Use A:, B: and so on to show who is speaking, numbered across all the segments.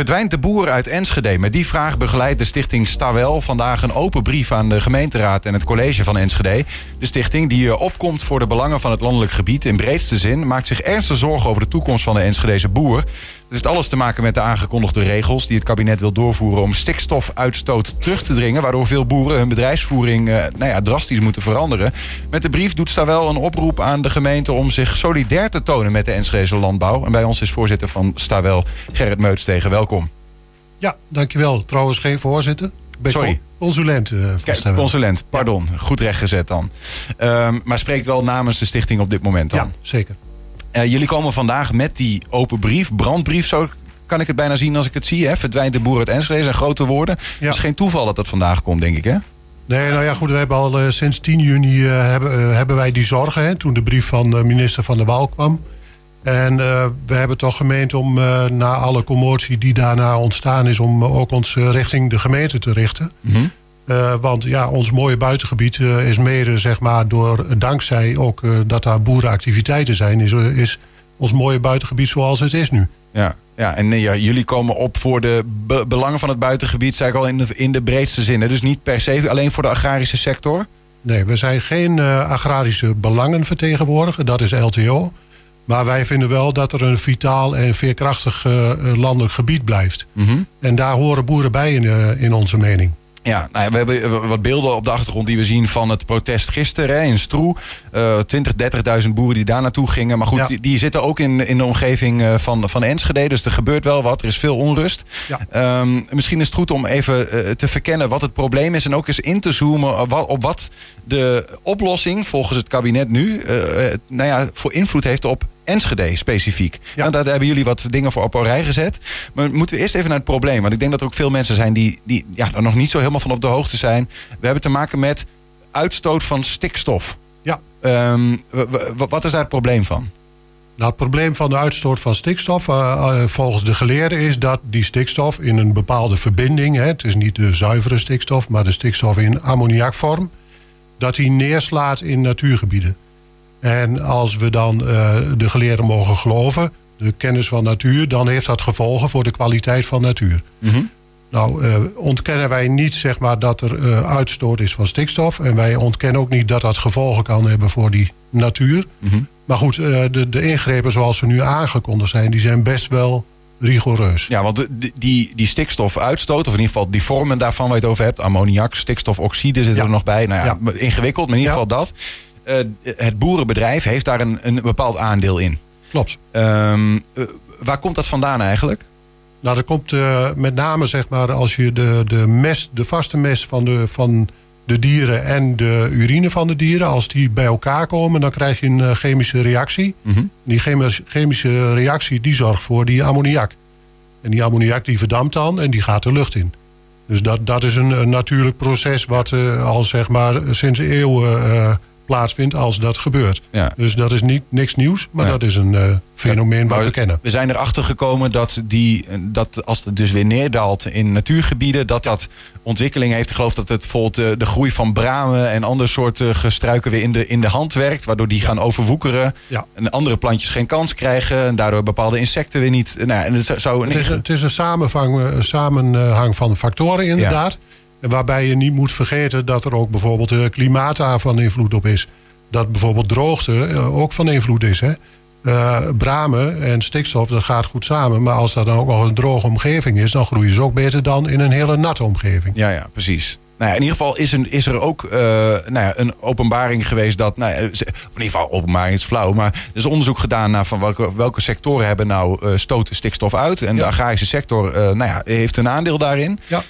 A: Verdwijnt de boer uit Enschede? Met die vraag begeleidt de stichting Stawel vandaag een open brief aan de gemeenteraad en het college van Enschede. De stichting, die opkomt voor de belangen van het landelijk gebied in breedste zin, maakt zich ernstige zorgen over de toekomst van de Enschedese boer. Het heeft alles te maken met de aangekondigde regels die het kabinet wil doorvoeren om stikstofuitstoot terug te dringen, waardoor veel boeren hun bedrijfsvoering eh, nou ja, drastisch moeten veranderen. Met de brief doet Stawel een oproep aan de gemeente om zich solidair te tonen met de Enschedese landbouw. En bij ons is voorzitter van Stawel Gerrit Meuts tegen welkom.
B: Ja, dankjewel. Trouwens geen voorzitter.
A: Sorry.
B: Consulent. Uh,
A: Kijk, consulent, pardon. Goed rechtgezet dan. Ehm, maar spreekt wel namens de stichting op dit moment dan?
B: Ja, zeker.
A: Uh, jullie komen vandaag met die open brief, brandbrief, zo kan ik het bijna zien als ik het zie. Hè? Verdwijnt de boer uit Enschede, zijn grote woorden. Ja. Het is geen toeval dat dat vandaag komt, denk ik, hè?
B: Nee, nou ja, goed. We hebben al uh, sinds 10 juni hebben, hebben wij die zorgen. Hè, toen de brief van minister Van der Waal kwam. En we hebben toch gemeend om na alle commotie die daarna ontstaan is... om ook ons richting de gemeente te richten. Mm -hmm. Uh, want ja, ons mooie buitengebied is mede, zeg maar, door, dankzij ook dat daar boerenactiviteiten zijn... Is, is ons mooie buitengebied zoals het is nu.
A: Ja, ja en ja, jullie komen op voor de be belangen van het buitengebied... zeg ik al in de, in de breedste zin. Dus niet per se alleen voor de agrarische sector?
B: Nee, we zijn geen agrarische belangen vertegenwoordigen. Dat is LTO. Maar wij vinden wel dat er een vitaal en veerkrachtig landelijk gebied blijft. Mm -hmm. En daar horen boeren bij in, in onze mening.
A: Ja, nou ja, we hebben wat beelden op de achtergrond die we zien van het protest gisteren hè, in Stroe. Uh, 20, 30.000 boeren die daar naartoe gingen. Maar goed, ja. die, die, zitten ook in, in de omgeving van, van Enschede. Dus er gebeurt wel wat. Er is veel onrust. Ja. Um, misschien is het goed om even uh, te verkennen wat het probleem is. En ook eens in te zoomen op wat, op wat de oplossing volgens het kabinet nu uh, nou ja, voor invloed heeft op Enschede specifiek. Ja. Nou, daar hebben jullie wat dingen voor op een rij gezet. Maar moeten we eerst even naar het probleem. Want ik denk dat er ook veel mensen zijn die, die ja, er nog niet zo helemaal van op de hoogte zijn. We hebben te maken met uitstoot van stikstof.
B: Ja.
A: Um, wat is daar het probleem van?
B: Nou, het probleem van de uitstoot van stikstof, uh, uh, volgens de geleerden, is dat die stikstof in een bepaalde verbinding, hè, het is niet de zuivere stikstof, maar de stikstof in ammoniakvorm, dat die neerslaat in natuurgebieden. En als we dan uh, de geleerden mogen geloven, de kennis van natuur, dan heeft dat gevolgen voor de kwaliteit van natuur. Mm -hmm. Nou, uh, ontkennen wij niet zeg maar, dat er uh, uitstoot is van stikstof. En wij ontkennen ook niet dat dat gevolgen kan hebben voor die natuur. Mm -hmm. Maar goed, de, de ingrepen zoals ze nu aangekondigd zijn, die zijn best wel rigoureus.
A: Ja, want die, die, die stikstofuitstoot, of in ieder geval die vormen daarvan waar je het over hebt, ammoniak, stikstofoxide zit ja. er nog bij. Nou ja, ja. ingewikkeld, maar in ieder geval dat. Uh, het boerenbedrijf heeft daar een, een bepaald aandeel in.
B: Klopt.
A: Um, uh, waar komt dat vandaan eigenlijk?
B: Nou, dat komt uh, met name zeg maar als je de, de mest, de vaste mest van de, van de dieren en de urine van de dieren, als die bij elkaar komen, dan krijg je een chemische reactie. Mm -hmm. Die chemische reactie die zorgt voor die ammoniak. En die ammoniak die verdampt dan en die gaat de lucht in. Dus dat, dat is een, een natuurlijk proces wat al zeg maar sinds eeuwen plaatsvindt als dat gebeurt. Ja. Dus dat is niet, niks nieuws, maar ja. dat is een uh, fenomeen wat we kennen.
A: We zijn erachter gekomen dat, die, dat als het dus weer neerdaalt in natuurgebieden... dat dat ontwikkeling heeft. Ik geloof dat het bijvoorbeeld de, de groei van bramen... en andere soorten gestruiken weer in de, in de hand werkt... waardoor die gaan overwoekeren. En andere plantjes geen kans krijgen... en daardoor bepaalde insecten weer niet... Nou, en het, zou
B: het, is, het is een samenhang, een samenhang van factoren inderdaad... Waarbij je niet moet vergeten dat er ook bijvoorbeeld uh, klimaat daar van invloed op is. Dat bijvoorbeeld droogte uh, ook van invloed is. Hè? Uh, bramen en stikstof, dat gaat goed samen. Maar als dat dan ook nog een droge omgeving is... dan groeien ze ook beter dan in een hele natte omgeving.
A: Ja, ja, precies. Nou ja, in ieder geval is, een, is er ook uh, nou ja, een openbaring geweest dat. Nou ja, in ieder geval, openbaring is flauw. Maar er is onderzoek gedaan naar van welke, welke sectoren hebben nou uh, stoten stikstof uit. En de agrarische sector uh, nou ja, heeft een aandeel daarin. Ja.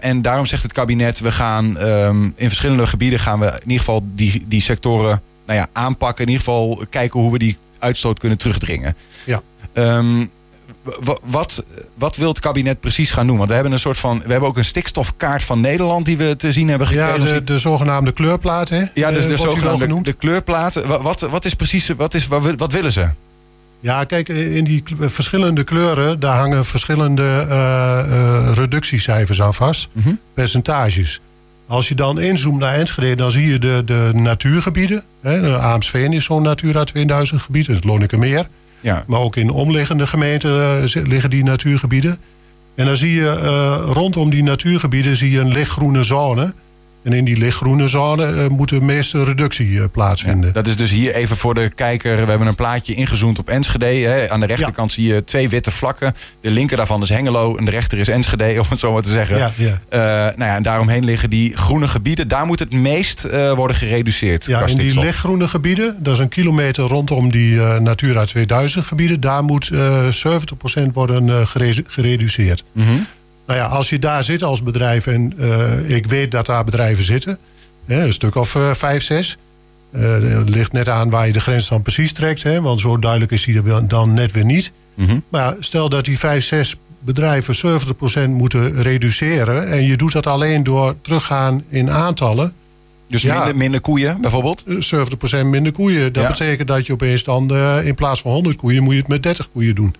A: en daarom zegt het kabinet: we gaan um, in verschillende gebieden gaan we in ieder geval die, die sectoren nou ja, aanpakken. In ieder geval kijken hoe we die uitstoot kunnen terugdringen.
B: Ja.
A: Um, wat, wat wil het kabinet precies gaan doen? Want we hebben een soort van. We hebben ook een stikstofkaart van Nederland die we te zien hebben gekregen.
B: Ja, de, de zogenaamde kleurplaat, hè?
A: Ja, dus de, de zogenaamde de kleurplaat. Wat, wat is precies. Wat, is, wat, wat willen ze?
B: Ja, kijk, in die verschillende kleuren, daar hangen verschillende uh, uh, reductiecijfers aan vast. Mm -hmm. Percentages. Als je dan inzoomt naar Enschede, dan zie je de, de natuurgebieden. Hè, de Aamsveen is zo'n Natura 2000 gebied, het Lonnekemeer. Ja. Maar ook in omliggende gemeenten uh, liggen die natuurgebieden. En dan zie je rondom die natuurgebieden zie je een lichtgroene zone. En in die lichtgroene zone uh, moet de meeste reductie uh, plaatsvinden.
A: dat is dus hier even voor de kijker. We hebben een plaatje ingezoomd op Enschede. Hè. Aan de rechterkant zie je twee witte vlakken. De linker daarvan is Hengelo en de rechter is Enschede, om het zo maar te zeggen. Ja, ja. Uh, nou ja, en daaromheen liggen die groene gebieden. Daar moet het meest worden gereduceerd.
B: Ja, in die lichtgroene gebieden, dat is een kilometer rondom die Natura 2000 gebieden. Daar moet 70% worden gereduceerd. Mm nou ja, als je daar zit als bedrijf en uh, ik weet dat daar bedrijven zitten, hè, een stuk of uh, vijf, zes. Uh, het ligt net aan waar je de grens dan precies trekt, hè, want zo duidelijk is die er dan net weer niet. Mm -hmm. Maar stel dat die vijf, zes bedrijven 70% moeten reduceren en je doet dat alleen door teruggaan in aantallen.
A: Dus ja, minder, minder, koeien bijvoorbeeld?
B: 70% minder koeien. Dat betekent dat je opeens dan in plaats van 100 koeien moet je het met 30 koeien doen.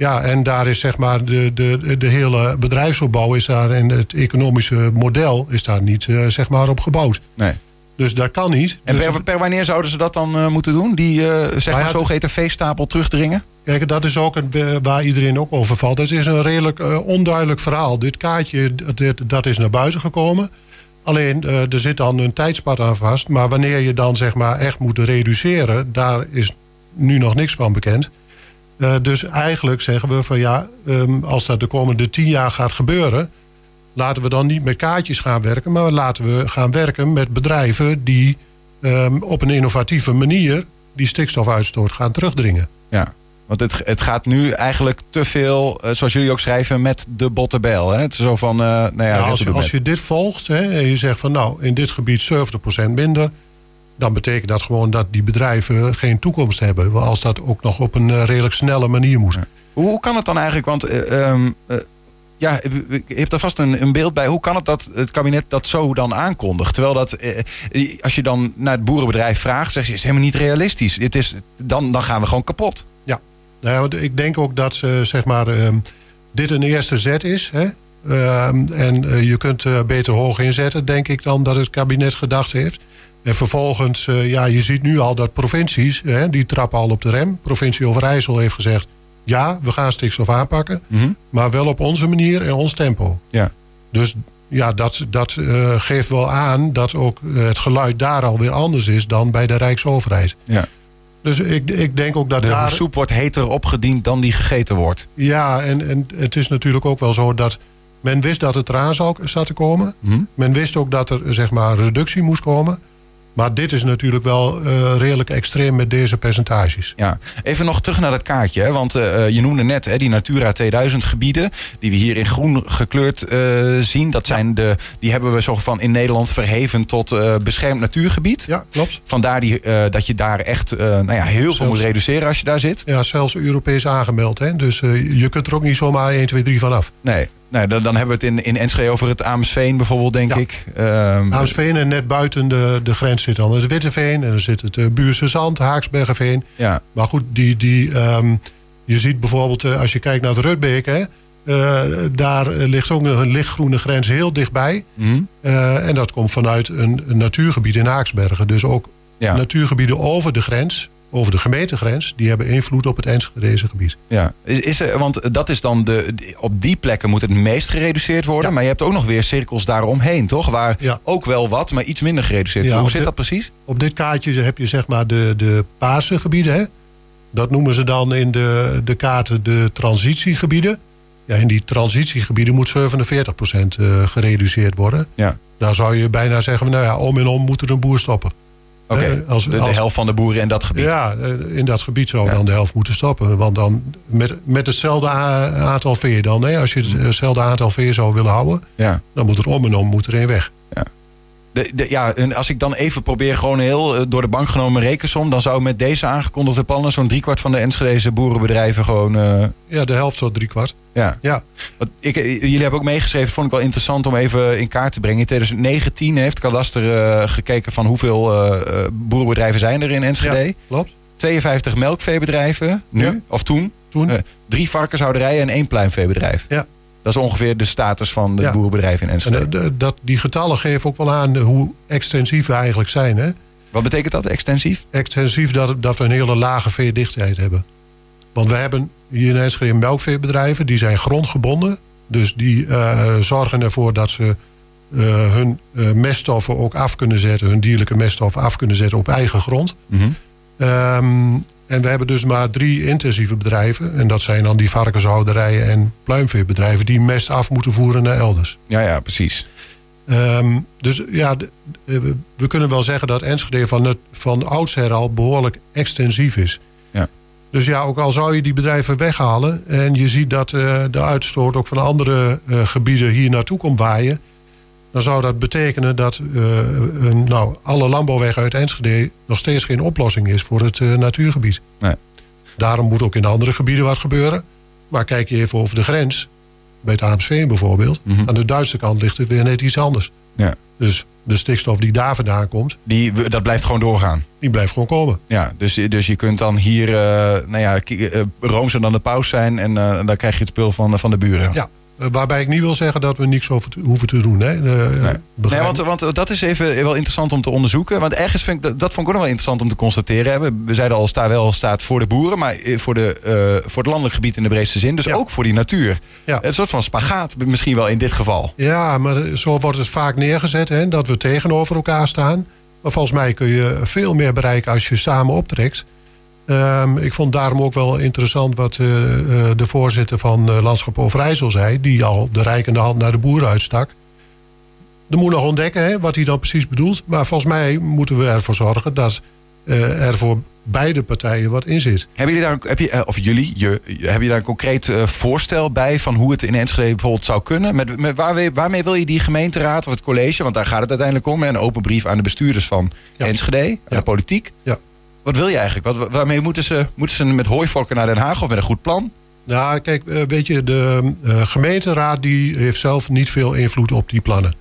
B: Ja, en daar is zeg maar de, de, de hele bedrijfsopbouw is daar en het economische model is daar niet uh, zeg maar op gebouwd. Nee. Dus dat kan niet.
A: En
B: dus
A: per, per, wanneer zouden ze dat dan uh, moeten doen? Die uh, zeg nou maar zogeheten veestapel terugdringen?
B: Kijk, dat is ook een, waar iedereen ook over valt. Het is een redelijk onduidelijk verhaal. Dit kaartje, dit, dat is naar buiten gekomen. Alleen, er zit dan een tijdspad aan vast. Maar wanneer je dan zeg maar echt moet reduceren... daar is nu nog niks van bekend. Uh, dus eigenlijk zeggen we van ja, um, als dat de komende tien jaar gaat gebeuren, laten we dan niet met kaartjes gaan werken, maar laten we gaan werken met bedrijven die um, op een innovatieve manier die stikstofuitstoot gaan terugdringen.
A: Ja. Want het, het gaat nu eigenlijk te veel, uh, zoals jullie ook schrijven, met de bottebel. Hè? Het is zo van, uh, nou ja,
B: ja als, je, als je dit volgt hè, en je zegt van nou, in dit gebied 70% minder dan betekent dat gewoon dat die bedrijven geen toekomst hebben. Als dat ook nog op een eh, redelijk snelle manier moet.
A: Hoe kan het dan eigenlijk? Want uh, um, uh, ja, je hebt er vast een, een, beeld bij. Hoe kan het dat het kabinet dat zo dan aankondigt? Terwijl dat, als je dan naar het boerenbedrijf vraagt, zeg je, is helemaal niet realistisch. Het is, dan, dan gaan we gewoon kapot.
B: Ja, nou, ik denk ook dat ze, zeg maar, ehm, dit een eerste zet is. Hè? Ehm, en je kunt beter hoog inzetten, denk ik dan, dat het kabinet gedacht heeft. En vervolgens, uh, ja, je ziet nu al dat provincies, hè, die trappen al op de rem. Provincie Overijssel heeft gezegd, ja, we gaan stikstof aanpakken. Mm -hmm. Maar wel op onze manier en ons tempo. Ja. Dus ja, dat, dat uh, geeft wel aan dat ook het geluid daar alweer anders is dan bij de Rijksoverheid. Ja. Dus ik, ik denk ook dat
A: de
B: daar...
A: soep wordt heter opgediend dan die gegeten wordt.
B: Ja, en, en het is natuurlijk ook wel zo dat... Men wist dat het eraan zou, zat te komen. Mm -hmm. Men wist ook dat er zeg maar reductie moest komen. Maar dit is natuurlijk wel uh, redelijk extreem met deze percentages.
A: Ja, even nog terug naar dat kaartje. Hè? Want uh, je noemde net hè, die Natura 2000 gebieden. Die we hier in groen gekleurd uh, zien. Dat zijn de, die hebben we zo van in Nederland verheven tot beschermd natuurgebied.
B: Ja, klopt.
A: Vandaar die, dat je daar echt nou ja, heel zelfs, veel moet reduceren als je daar zit.
B: Ja, zelfs Europees aangemeld. Hè? Dus je kunt er ook niet zomaar 1, 2, 3 vanaf.
A: Nee. Nee, dan, dan hebben we het in, in Enschede over het Amersveen bijvoorbeeld, denk ik.
B: Um, Amersveen en net buiten de, de grens zit dan het Witteveen. En dan zit het uh, Buurse Zand, Haaksbergenveen. Ja. Maar goed, die, die, um, je ziet bijvoorbeeld, uh, als je kijkt naar het Rutbeek... Hè, uh, daar ligt ook een lichtgroene grens heel dichtbij. Mm en dat komt vanuit een, een, natuurgebied in Haaksbergen. Dus ook ja. natuurgebieden over de grens over de gemeentegrens, die hebben invloed op het Enschedeze gebied.
A: Ja, is, is er, want dat is dan de, op die plekken moet het meest gereduceerd worden. Maar je hebt ook nog weer cirkels daaromheen, toch? Waar ja. ook wel wat, maar iets minder gereduceerd wordt. Hoe zit dat precies?
B: Op dit kaartje heb je zeg maar de, de paarse gebieden. Hè? Dat noemen ze dan in de, de kaarten de transitiegebieden. Ja, in die transitiegebieden moet 47% uh, eh, gereduceerd worden. Ja. Daar zou je bijna zeggen, nou ja, om en om moet er een boer stoppen.
A: Oké, okay. de, de, helft van de boeren in dat gebied.
B: Ja, eh, in dat gebied zou dan de helft moeten stoppen. Want dan met, met hetzelfde aantal veer dan. Hè, als je hmm. hetzelfde aantal veer zou willen houden... Ja. dan moet er om en om moet er één weg.
A: Ja. De, de, ja, en als ik dan even probeer gewoon heel eh, door de bank genomen rekensom... dan zou met deze aangekondigde plannen zo'n driekwart van de Enschedeze boerenbedrijven gewoon... Uh...
B: Ja, de helft tot driekwart.
A: Ja. ja. ik, eh, jullie hebben ook meegeschreven, vond ik wel interessant om even in kaart te brengen. In 2019 heeft Kadaster uh, gekeken van hoeveel boerenbedrijven zijn er in Enschede. Ja,
B: klopt.
A: 52 melkveebedrijven, nu, ja. of toen.
B: toen.
A: drie varkenshouderijen en één pluimveebedrijf. Ja. Dat is ongeveer de status van de ja. boerenbedrijven in Enschede.
B: En de, dat, die getallen geven ook wel aan hoe extensief we eigenlijk zijn. Hè?
A: Wat betekent dat, extensief?
B: Extensief dat, dat we een hele lage veerdichtheid hebben. Want we hebben hier in Enschede melkveebedrijven, die zijn grondgebonden. Dus die uh, zorgen ervoor dat ze uh, hun uh, meststoffen ook af kunnen zetten, hun dierlijke meststoffen af kunnen zetten op eigen grond.
A: Mm -hmm.
B: um, en we hebben dus maar drie intensieve bedrijven. En dat zijn dan die varkenshouderijen en pluimveebedrijven die mest af moeten voeren naar elders.
A: Ja, ja, precies.
B: Um, dus ja, de, we, we, kunnen wel zeggen dat Enschede van, het, van oudsher al behoorlijk extensief is.
A: Ja.
B: Dus ja, ook al zou je die bedrijven weghalen en je ziet dat uh, de uitstoot ook van andere uh, gebieden hier naartoe komt waaien, dan zou dat betekenen dat uh, nou, alle landbouwweg uit Enschede nog steeds geen oplossing is voor het natuurgebied.
A: Nee.
B: Daarom moet ook in andere gebieden wat gebeuren. Maar kijk je even over de grens, bij het AMSV bijvoorbeeld,
A: Mhm.
B: aan de Duitse kant ligt het weer net iets anders.
A: Ja.
B: Dus de stikstof die daar vandaan komt,
A: Die, dat blijft gewoon doorgaan.
B: die blijft gewoon komen.
A: Ja, dus, dus je kunt dan hier, uh, nou ja, roomser dan de paus zijn en dan krijg je het spul van, van de buren.
B: Ja, waarbij ik niet wil zeggen dat we niks te, hoeven te doen. Hè.
A: nee, nee want, want, dat is even wel interessant om te onderzoeken. Want ergens vind ik, dat, dat vond ik ook nog wel interessant om te constateren. We, we zeiden al, sta wel staat voor de boeren, maar voor, de, uh, voor het landelijk gebied in de breedste zin. Dus ja. ook voor die natuur.
B: Ja.
A: Een soort van spagaat misschien wel in dit geval.
B: Ja, maar zo wordt het vaak neergezet, hè, dat we tegenover elkaar staan. Maar volgens mij kun je veel meer bereiken als je samen optrekt. Um, ik vond daarom ook wel interessant wat uh, uh, de voorzitter van uh, Landschap Overijssel zei... die al de rijkende hand naar de boeren uitstak. Er moet nog ontdekken hè, wat hij dan precies bedoelt. Maar volgens mij moeten we ervoor zorgen dat er voor beide partijen wat in zit.
A: Hebben jullie daar, heb je, of jullie, je, heb je daar een concreet voorstel bij... van hoe het in Enschede bijvoorbeeld zou kunnen? Met, met waar, waarmee wil je die gemeenteraad of het college... want daar gaat het uiteindelijk om... een open brief aan de bestuurders van
B: ja.
A: Enschede,
B: ja.
A: de politiek...
B: Ja.
A: Wat wil je eigenlijk? Waarmee moeten ze, moeten ze met hooivorken naar Den Haag of met een goed plan?
B: Nou, kijk, weet je, de uh, gemeenteraad die heeft zelf niet veel invloed op die plannen.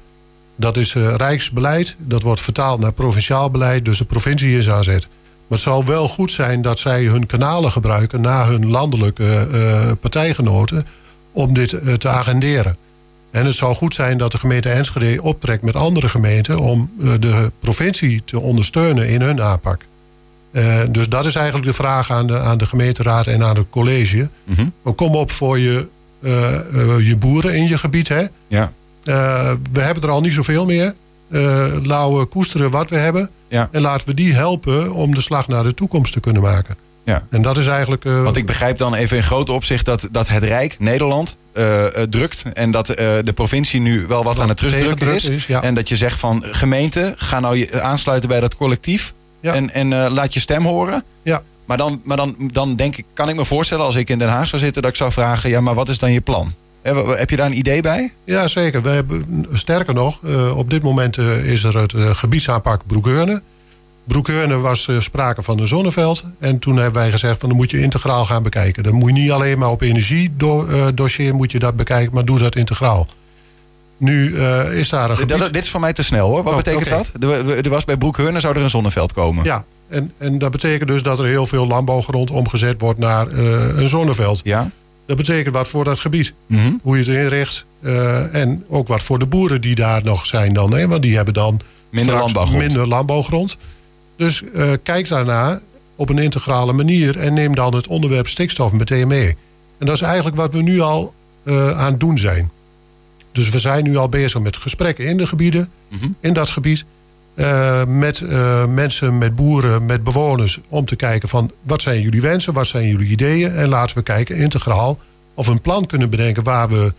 B: Dat is uh, rijksbeleid, dat wordt vertaald naar provinciaal beleid, dus de provincie is aan zet. Maar het zal wel goed zijn dat zij hun kanalen gebruiken naar hun landelijke partijgenoten om dit te agenderen. En het zou goed zijn dat de gemeente Enschede optrekt met andere gemeenten om de provincie te ondersteunen in hun aanpak. Uh, dus dat is eigenlijk de vraag aan de, aan de gemeenteraad en aan het college.
A: Mm -hmm.
B: Kom op voor je, uh, uh, je boeren in je gebied. Hè?
A: Ja.
B: we hebben er al niet zoveel meer. laten we koesteren wat we hebben.
A: Ja.
B: En laten we die helpen om de slag naar de toekomst te kunnen maken.
A: Ja.
B: En dat is eigenlijk.
A: Want ik begrijp dan even in groot opzicht dat, dat het Rijk, Nederland, drukt. En dat de provincie nu wel wat
B: dat
A: aan het terugdrukken is.
B: is ja.
A: En dat je zegt van gemeente, ga nou je aansluiten bij dat collectief.
B: Ja.
A: En, en uh, laat je stem horen.
B: Ja.
A: Maar, dan, maar dan, dan denk ik, kan ik me voorstellen als ik in Den Haag zou zitten, dat ik zou vragen: ja, maar wat is dan je plan? Heb je daar een idee bij?
B: Ja, zeker. We hebben, sterker nog, uh, op dit moment uh, is er het gebiedsaanpak Broekheurne. Broekheurne was sprake van een zonneveld. En toen hebben wij gezegd: van dan moet je integraal gaan bekijken. Dan moet je niet alleen maar op energiedossier moet je dat bekijken, maar doe dat integraal. Nu uh, is daar een gebied...
A: Dat, dit is voor mij te snel hoor. Wat
B: oh,
A: betekent
B: okay.
A: dat? Er, er was bij Broekheurne zou er een zonneveld komen.
B: Ja, en, en dat betekent dus dat er heel veel landbouwgrond omgezet wordt naar uh, een zonneveld.
A: Ja.
B: Dat betekent wat voor dat gebied.
A: Mm -hmm.
B: Hoe je het inricht. Uh, en ook wat voor de boeren die daar nog zijn dan. Hè? Want die hebben dan
A: minder landbouwgrond.
B: minder landbouwgrond. Dus kijk daarna op een integrale manier. En neem dan het onderwerp stikstof meteen mee. En dat is eigenlijk wat we nu al aan het doen zijn. Dus we zijn nu al bezig met gesprekken in de gebieden,
A: mm -hmm.
B: in dat gebied. Uh, met uh, mensen, met boeren, met bewoners. Om te kijken van wat zijn jullie wensen, wat zijn jullie ideeën. En laten we kijken integraal of we een plan kunnen bedenken waar we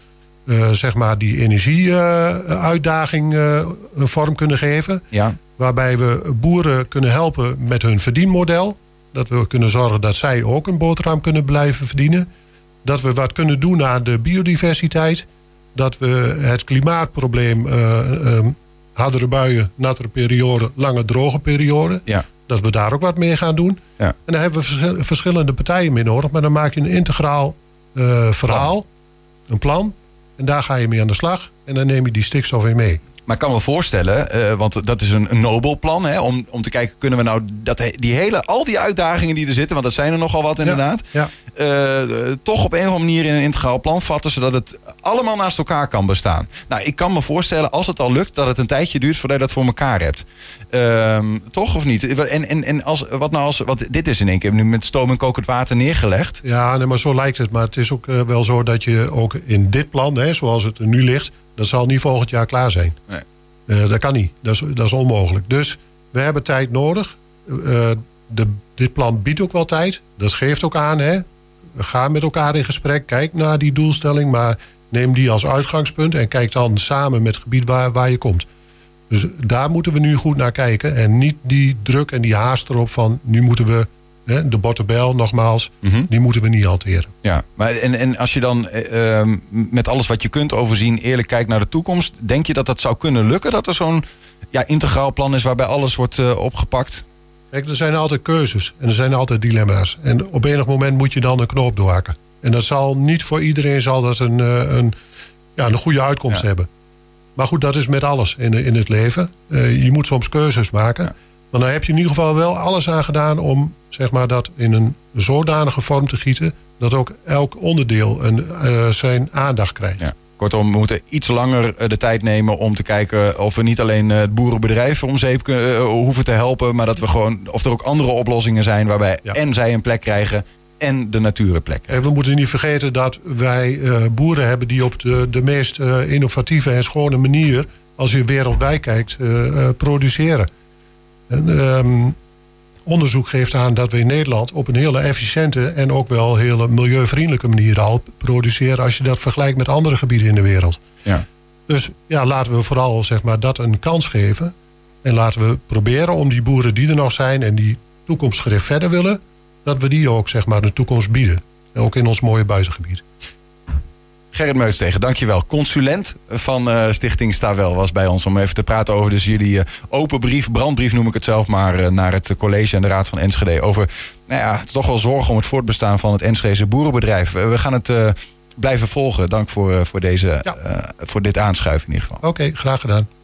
B: uh, zeg maar die energieuitdaging een vorm kunnen geven.
A: Ja.
B: Waarbij we boeren kunnen helpen met hun verdienmodel. Dat we kunnen zorgen dat zij ook een boterham kunnen blijven verdienen. Dat we wat kunnen doen aan de biodiversiteit dat we het klimaatprobleem, uh, uh, hardere buien, nattere periode, lange droge periode,
A: ja.
B: dat we daar ook wat mee gaan doen.
A: Ja.
B: En daar hebben we verschil verschillende partijen mee nodig, maar dan maak je een integraal uh, verhaal, plan. een plan, en daar ga je mee aan de slag en dan neem je die stikstof in mee.
A: Maar ik kan me voorstellen, uh, want dat is een, een nobel plan, hè, om, om te kijken, kunnen we nou dat, die hele, al die uitdagingen die er zitten, want dat zijn er nogal wat inderdaad,
B: ja,
A: ja. Uh, toch op een of andere manier in een integraal plan vatten, zodat het allemaal naast elkaar kan bestaan. Nou, ik kan me voorstellen, als het al lukt, dat het een tijdje duurt voordat je dat voor elkaar hebt. Uh, toch of niet? En, en, en als, wat nou als, want dit is in één keer nu met stoom en kokend water neergelegd.
B: Ja, nee, maar zo lijkt het. Maar het is ook uh, wel zo dat je ook in dit plan, hè, zoals het er nu ligt, dat zal niet volgend jaar klaar zijn.
A: Nee.
B: Uh, dat kan niet. Dat is, dat is onmogelijk. Dus we hebben tijd nodig. Uh, de, dit plan biedt ook wel tijd. Dat geeft ook aan. Hè. We gaan met elkaar in gesprek. Kijk naar die doelstelling. Maar neem die als uitgangspunt. En kijk dan samen met het gebied waar, waar je komt. Dus daar moeten we nu goed naar kijken. En niet die druk en die haast erop van... nu moeten we de bottenbel, nogmaals, mm -hmm. die moeten we niet hanteren.
A: Ja, maar en, en als je dan uh, met alles wat je kunt overzien eerlijk kijkt naar de toekomst, denk je dat dat zou kunnen lukken? Dat er zo'n ja, integraal plan is waarbij alles wordt uh, opgepakt?
B: Kijk, er zijn altijd keuzes en er zijn altijd dilemma's. En op enig moment moet je dan een knoop doorhakken. En dat zal niet voor iedereen zal dat een, uh, een, ja, een goede uitkomst ja. hebben. Maar goed, dat is met alles in, in het leven. je moet soms keuzes maken. Ja. Maar dan heb je in ieder geval wel alles aan gedaan om zeg maar, dat in een zodanige vorm te gieten... dat ook elk onderdeel een, uh, zijn aandacht krijgt.
A: Ja. Kortom, we moeten iets langer de tijd nemen om te kijken of we niet alleen het boerenbedrijf om zeep hoeven te helpen, maar dat we gewoon, of er ook andere oplossingen zijn waarbij ja. en zij een plek krijgen en de natuur een plek krijgen.
B: En we moeten niet vergeten dat wij boeren hebben die op de, de meest innovatieve en schone manier, als je wereldwijd kijkt, produceren. En, um, onderzoek geeft aan dat we in Nederland op een hele efficiënte en ook wel hele milieuvriendelijke manier al produceren als je dat vergelijkt met andere gebieden in de wereld.
A: Ja.
B: Dus ja, laten we vooral zeg maar, dat een kans geven. En laten we proberen om die boeren die er nog zijn en die toekomstgericht verder willen, dat we die ook zeg maar, de toekomst bieden. Ook in ons mooie buitengebied.
A: Gerrit Meustegen, dankjewel. Consulent van uh, Stichting Stawel was bij ons om even te praten over dus jullie uh, open brief, brandbrief noem ik het zelf maar, uh, naar het college en de Raad van Enschede. Over, nou ja, het is toch wel zorgen om het voortbestaan van het Enschedese boerenbedrijf. we gaan het blijven volgen. Dank voor, voor, deze, ja. voor dit aanschuiven in ieder geval.
B: Oké, okay, graag gedaan.